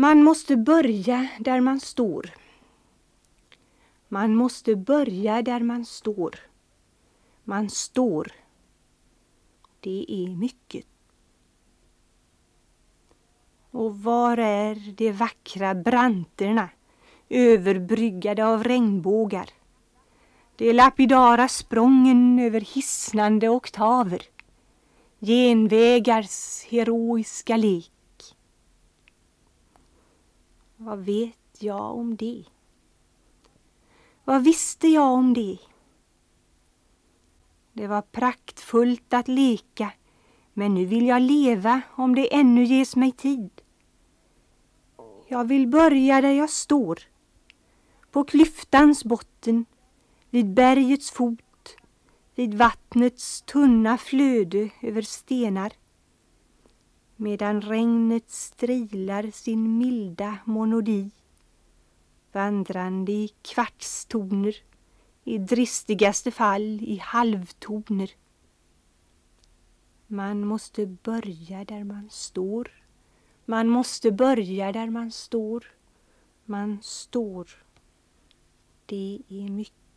Man måste börja där man står. Man måste börja där man står. Man står. Det är mycket. Och var är de vackra branterna överbryggade av regnbågar? De lapidara sprången över hisnande oktaver? Genvägars heroiska lek? Vad vet jag om det? Vad visste jag om det? Det var praktfullt att leka, men nu vill jag leva om det ännu ges mig tid. Jag vill börja där jag står, på klyftans botten, vid bergets fot, vid vattnets tunna flöde över stenar medan regnet strilar sin milda monodi vandrande i kvartstoner, i dristigaste fall i halvtoner. Man måste börja där man står. Man måste börja där man står. Man står. Det är mycket.